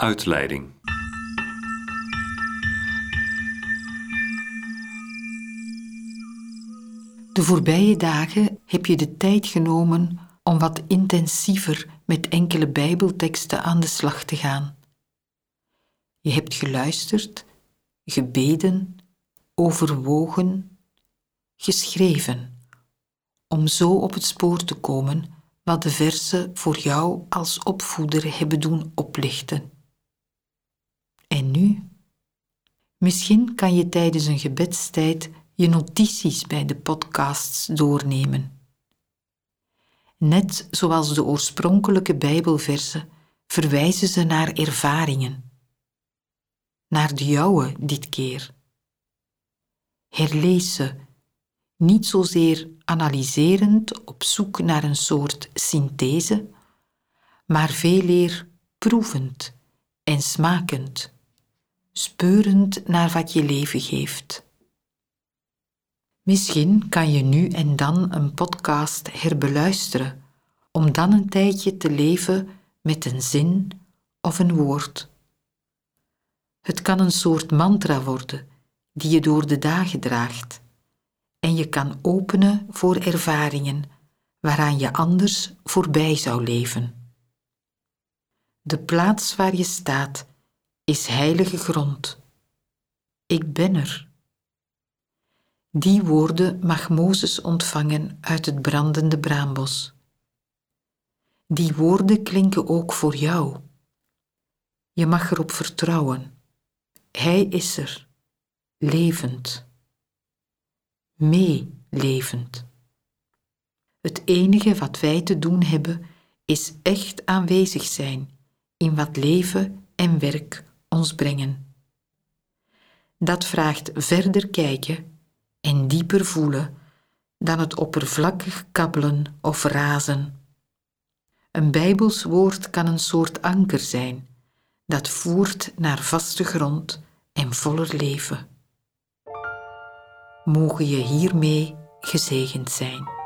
Uitleiding. De voorbije dagen heb je de tijd genomen om wat intensiever met enkele Bijbelteksten aan de slag te gaan. Je hebt geluisterd, gebeden, overwogen, geschreven, om zo op het spoor te komen wat de versen voor jou als opvoeder hebben doen oplichten. En nu? Misschien kan je tijdens een gebedstijd je notities bij de podcasts doornemen. Net zoals de oorspronkelijke Bijbelversen verwijzen ze naar ervaringen. Naar de jouwe dit keer. Herlees ze, niet zozeer analyserend op zoek naar een soort synthese, maar veel eer proevend en smakend, speurend naar wat je leven geeft. Misschien kan je nu en dan een podcast herbeluisteren, om dan een tijdje te leven met een zin of een woord. Het kan een soort mantra worden die je door de dagen draagt en je kan openen voor ervaringen waaraan je anders voorbij zou leven. De plaats waar je staat is heilige grond. Ik ben er. Die woorden mag Mozes ontvangen uit het brandende braambos. Die woorden klinken ook voor jou. Je mag erop vertrouwen. Hij is er, levend, meelevend. Het enige wat wij te doen hebben is echt aanwezig zijn in wat leven en werk ons brengen. Dat vraagt verder kijken en dieper voelen dan het oppervlakkig kabbelen of razen. Een Bijbels woord kan een soort anker zijn dat voert naar vaste grond en voller leven. Mogen je hiermee gezegend zijn.